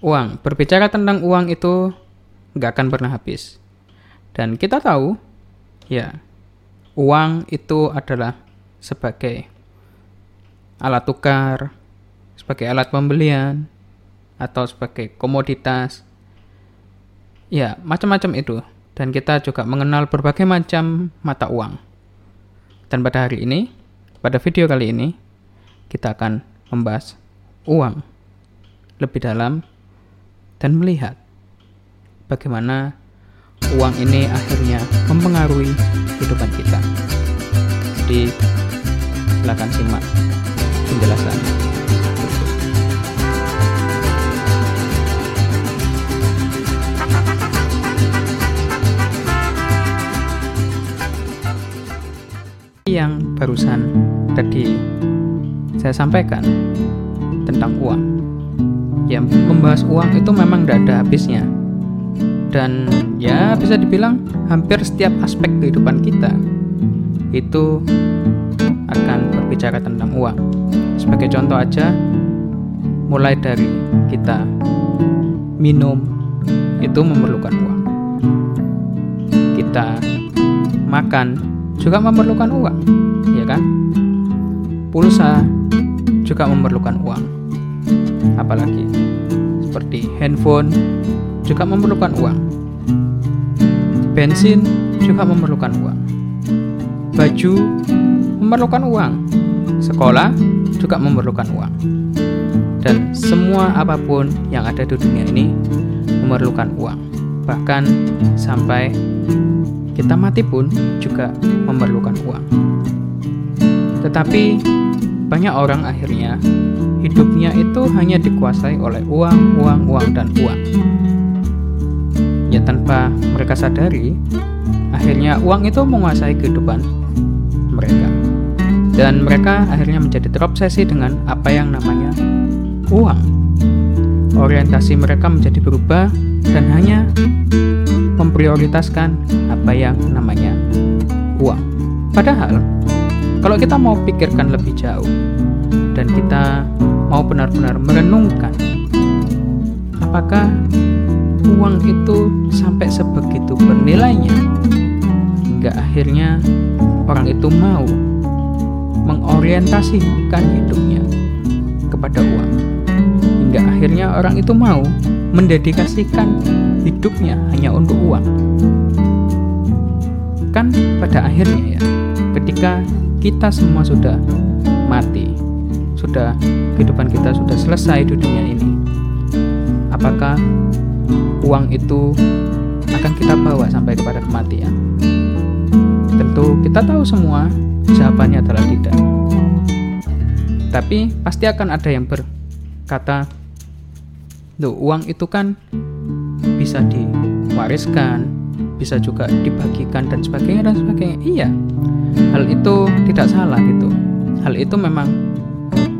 uang. Berbicara tentang uang itu nggak akan pernah habis. Dan kita tahu, ya, uang itu adalah sebagai alat tukar, sebagai alat pembelian, atau sebagai komoditas. Ya, macam-macam itu. Dan kita juga mengenal berbagai macam mata uang. Dan pada hari ini, pada video kali ini, kita akan membahas uang lebih dalam dan melihat bagaimana uang ini akhirnya mempengaruhi kehidupan kita. Jadi, silakan simak penjelasan. yang barusan tadi saya sampaikan tentang uang. Ya, membahas uang itu memang tidak ada habisnya. Dan ya bisa dibilang hampir setiap aspek kehidupan kita itu akan berbicara tentang uang. Sebagai contoh aja, mulai dari kita minum itu memerlukan uang. Kita makan juga memerlukan uang, ya kan? Pulsa juga memerlukan uang. Apalagi seperti handphone juga memerlukan uang. Bensin juga memerlukan uang. Baju memerlukan uang. Sekolah juga memerlukan uang. Dan semua apa pun yang ada di dunia ini memerlukan uang. Bahkan sampai kita mati pun juga memerlukan uang. Tetapi banyak orang akhirnya hidupnya itu hanya dikuasai oleh uang, uang, uang, dan uang. Ya tanpa mereka sadari, akhirnya uang itu menguasai kehidupan mereka. Dan mereka akhirnya menjadi terobsesi dengan apa yang namanya uang. Orientasi mereka menjadi berubah dan hanya memprioritaskan apa yang namanya uang. Padahal, kalau kita mau pikirkan lebih jauh dan kita mau benar-benar merenungkan apakah uang itu sampai sebegitu bernilainya hingga akhirnya orang itu mau mengorientasikan hidupnya kepada uang hingga akhirnya orang itu mau mendedikasikan hidupnya hanya untuk uang. Kan pada akhirnya ya, ketika kita semua sudah mati, sudah kehidupan kita sudah selesai di dunia ini, apakah uang itu akan kita bawa sampai kepada kematian? Tentu kita tahu semua jawabannya adalah tidak. Tapi pasti akan ada yang berkata, Duh, uang itu kan bisa diwariskan, bisa juga dibagikan dan sebagainya dan sebagainya. Iya, hal itu tidak salah gitu. Hal itu memang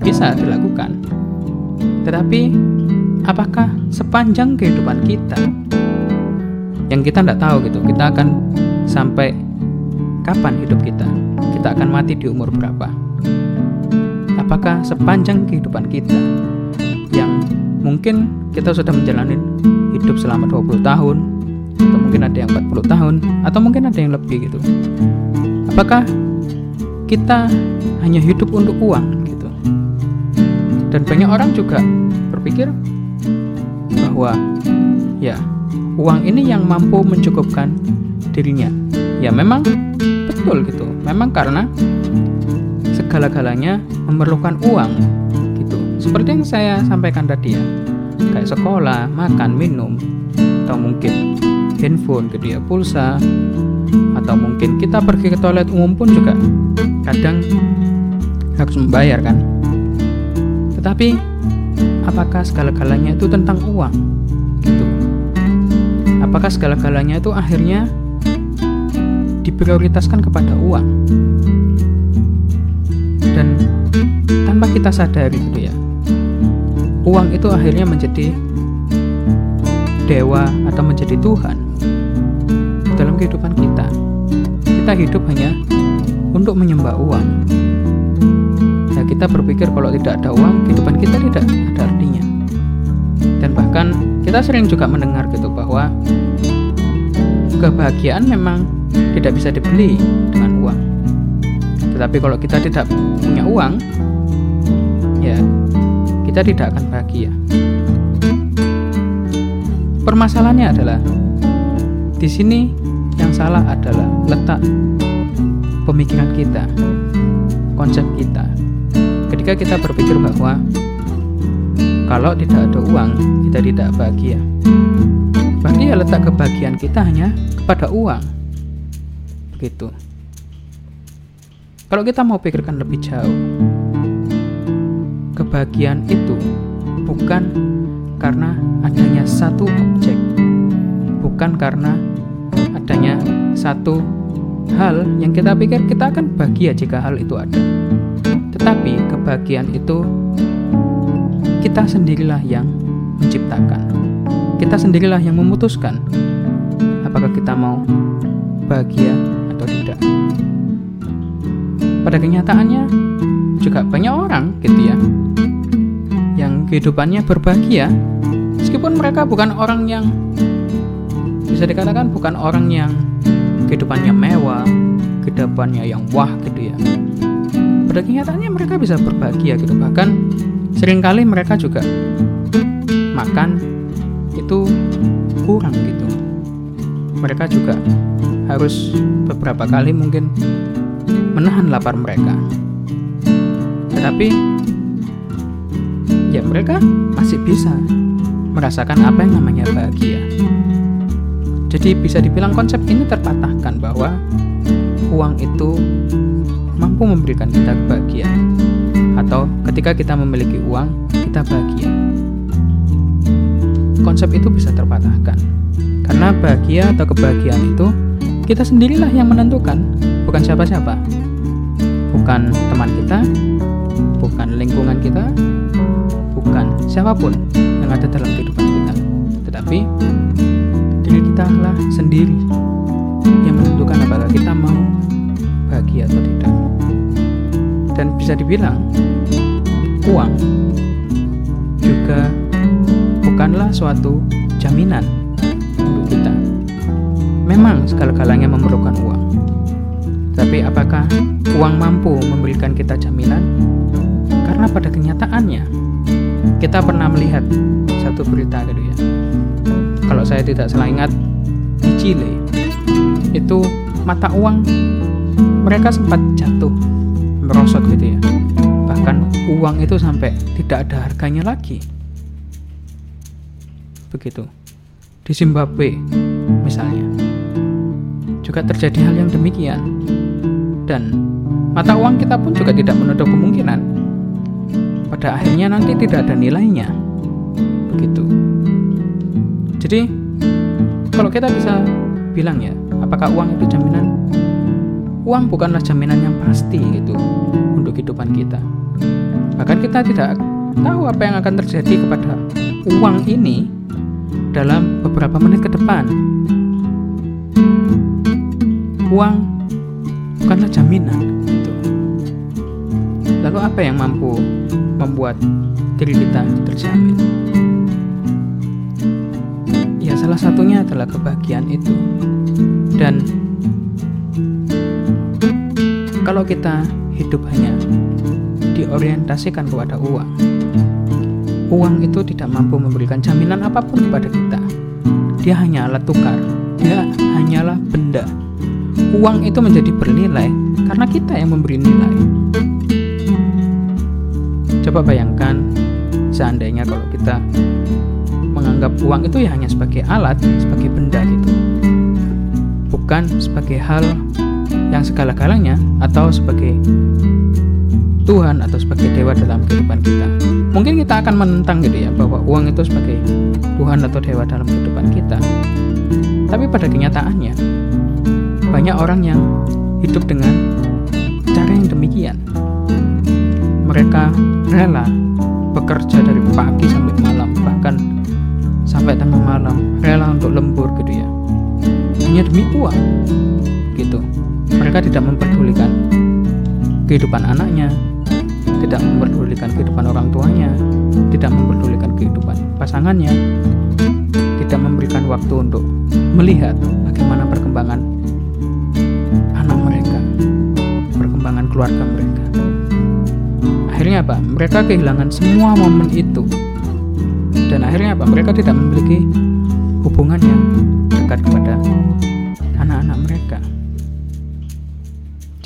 bisa dilakukan. Tetapi apakah sepanjang kehidupan kita yang kita tidak tahu gitu, kita akan sampai kapan hidup kita? Kita akan mati di umur berapa? Apakah sepanjang kehidupan kita yang mungkin kita sudah menjalani hidup selama 20 tahun atau mungkin ada yang 40 tahun atau mungkin ada yang lebih gitu apakah kita hanya hidup untuk uang gitu? Dan banyak orang juga berpikir bahwa ya uang ini yang mampu mencukupkan dirinya. Ya memang betul gitu. Memang karena segala-galanya memerlukan uang gitu. Seperti yang saya sampaikan tadi ya kayak sekolah, makan, minum, atau mungkin handphone, gitu ya, pulsa, atau mungkin kita pergi ke toilet umum pun juga kadang harus membayar kan. Tetapi apakah segala-galanya itu tentang uang? Gitu. Apakah segala-galanya itu akhirnya diprioritaskan kepada uang? Dan tanpa kita sadari gitu ya, uang itu akhirnya menjadi dewa atau menjadi Tuhan kehidupan kita. Kita hidup hanya untuk menyembah uang. Ya kita berpikir kalau tidak ada uang, kehidupan kita tidak ada artinya. Dan Bahkan kita sering juga mendengar gitu bahwa kebahagiaan memang tidak bisa dibeli dengan uang. Tetapi kalau kita tidak punya uang, ya kita tidak akan bahagia. Permasalahannya adalah di sini yang salah adalah letak pemikiran kita, konsep kita. Ketika kita berpikir bahwa kalau tidak ada uang, kita tidak bahagia. Berarti ya letak kebahagiaan kita hanya kepada uang. Begitu. Kalau kita mau pikirkan lebih jauh, kebahagiaan itu bukan karena adanya satu objek, bukan karena adanya satu hal yang kita pikir kita akan bahagia jika hal itu ada. Tetapi kebahagiaan itu kita sendirilah yang menciptakan. Kita sendirilah yang memutuskan apakah kita mau bahagia atau tidak. Pada kenyataannya juga banyak orang gitu ya yang kehidupannya berbahagia meskipun mereka bukan orang yang bisa dikatakan bukan orang yang kehidupannya mewah, kehidupannya yang wah gitu ya. Pada kenyataannya mereka bisa berbahagia gitu bahkan sering kali mereka juga makan itu kurang gitu. Mereka juga harus beberapa kali mungkin menahan lapar mereka. Tetapi ya mereka masih bisa merasakan apa yang namanya bahagia. Jadi bisa dibilang konsep ini terpatahkan bahwa uang itu mampu memberikan kita kebahagiaan atau ketika kita memiliki uang kita bahagia. Konsep itu bisa terpatahkan karena bahagia atau kebahagiaan itu kita sendirilah yang menentukan, bukan siapa-siapa. Bukan teman kita, bukan lingkungan kita, bukan siapa pun yang ada dalam kehidupan kita. Tetapi diri kita lah sendiri yang menentukan apakah kita mau bahagia atau tidak. Dan bisa dibilang uang juga bukanlah suatu jaminan untuk kita. Memang segala-galanya memerlukan uang. Tapi apakah uang mampu memberikan kita jaminan? Karena pada kenyataannya kita pernah melihat satu berita gitu ya. Kalau saya tidak salah ingat di Chile itu mata uang mereka sempat jatuh merosot gitu ya. Bahkan uang itu sampai tidak ada harganya lagi. Begitu. Di Zimbabwe misalnya juga terjadi hal yang demikian. Dan mata uang kita pun juga tidak menutup kemungkinan pada akhirnya nanti tidak ada nilainya. Begitu. Jadi kalau kita bisa bilang ya, apakah uang itu jaminan? Uang bukanlah jaminan yang pasti gitu untuk kehidupan kita. Bahkan kita tidak tahu apa yang akan terjadi kepada uang ini dalam beberapa menit ke depan uang bukanlah jaminan gitu. lalu apa yang mampu membuat diri kita terjamin salah satunya adalah kebahagiaan itu. Dan kalau kita hidup hanya diorientasikan kepada uang uang itu tidak mampu memberikan jaminan apa pun kepada kita. Dia hanya alat tukar dia hanyalah benda. Uang itu menjadi bernilai karena kita yang memberi nilai. Coba bayangkan seandainya kalau kita menganggap uang itu ya hanya sebagai alat, sebagai benda gitu. Bukan sebagai hal yang segala-galanya atau sebagai Tuhan atau sebagai dewa dalam kehidupan kita. Mungkin kita akan menentang gitu ya bahwa uang itu sebagai Tuhan atau dewa dalam kehidupan kita. Tapi pada kenyataannya banyak orang yang hidup dengan cara yang demikian. Mereka rela bekerja dari pagi sampai malam, bahkan sampai tengah malam, rela untuk lembur gitu ya. Hanya demi uang, gitu. Mereka tidak memperdulikan kehidupan anaknya, tidak memperdulikan kehidupan orang tuanya, tidak memperdulikan kehidupan pasangannya, tidak memberikan waktu untuk melihat bagaimana perkembangan anak mereka, perkembangan keluarga mereka. Akhirnya apa? Mereka kehilangan semua momen itu. Dan akhirnya apa? Mereka tidak memiliki hubungan yang dekat kepada anak-anak mereka.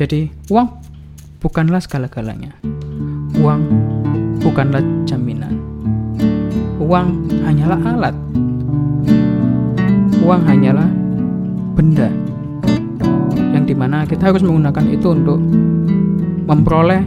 Jadi, uang bukanlah segala-galanya. Uang bukanlah jaminan. Uang hanyalah alat. Uang hanyalah benda yang di mana kita harus menggunakan itu untuk memperoleh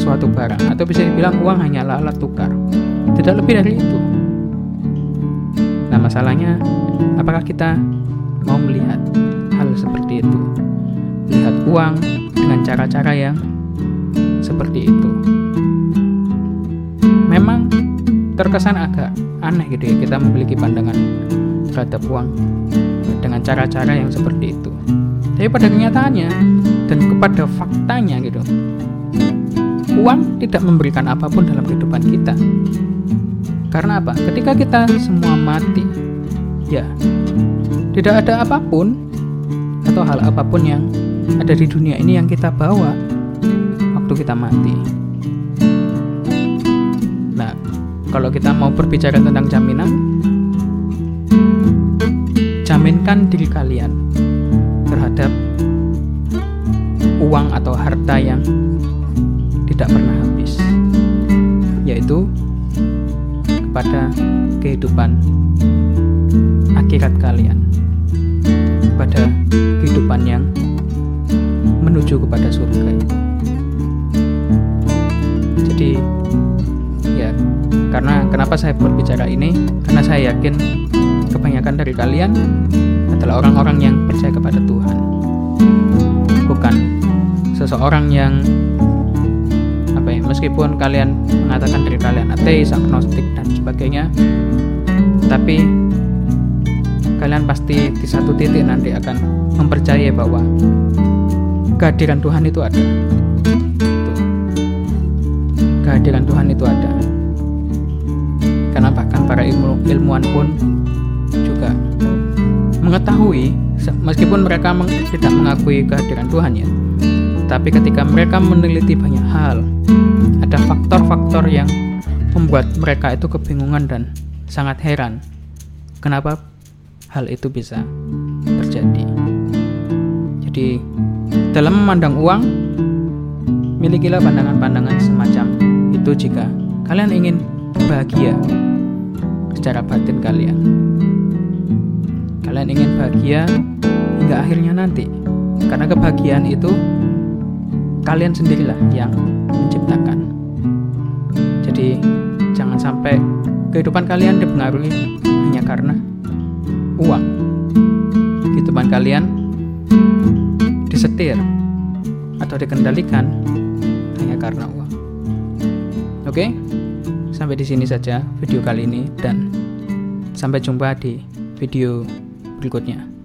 suatu barang atau bisa dibilang uang hanyalah alat tukar tidak lebih dari itu. Nah masalahnya apakah kita mau melihat hal seperti itu? Melihat uang dengan cara-cara yang seperti itu. Memang terkesan agak aneh gitu ya kita memiliki pandangan terhadap uang dengan cara-cara yang seperti itu. Tapi pada kenyataannya dan kepada faktanya gitu uang tidak memberikan apa pun dalam kehidupan kita karena apa? Ketika kita semua mati ya tidak ada apa pun atau hal apa pun yang ada di dunia ini yang kita bawa waktu kita mati. Nah kalau kita mau berbicara tentang jaminan jaminkan diri kalian terhadap uang atau harta yang tidak pernah habis, yaitu kepada kehidupan akhirat kalian, pada kehidupan yang menuju kepada surga. Jadi, ya, karena kenapa saya berbicara ini? Karena saya yakin kebanyakan dari kalian adalah orang-orang yang percaya kepada Tuhan, bukan seseorang yang ya meskipun kalian mengatakan diri kalian ateis agnostik dan sebagainya tapi kalian pasti di satu titik nanti akan mempercayai bahwa kehadiran Tuhan itu ada. Kehadiran Tuhan itu ada. Karena bahkan para ilmu, ilmuwan pun juga mengetahui meskipun mereka tidak mengakui kehadiran Tuhan ya tapi ketika mereka meneliti banyak hal, ada faktor-faktor yang membuat mereka itu kebingungan dan sangat heran. Kenapa hal itu bisa terjadi? Jadi, dalam memandang uang, milikilah pandangan-pandangan semacam itu jika kalian ingin bahagia secara batin kalian. Kalian ingin bahagia hingga akhirnya nanti. Karena kebahagiaan itu kalian sendirilah yang kehidupan kalian dipengaruhi hanya karena uang. Kehidupan kalian disetir atau dikendalikan hanya karena uang. Oke? Sampai di sini saja video kali ini dan sampai jumpa di video berikutnya.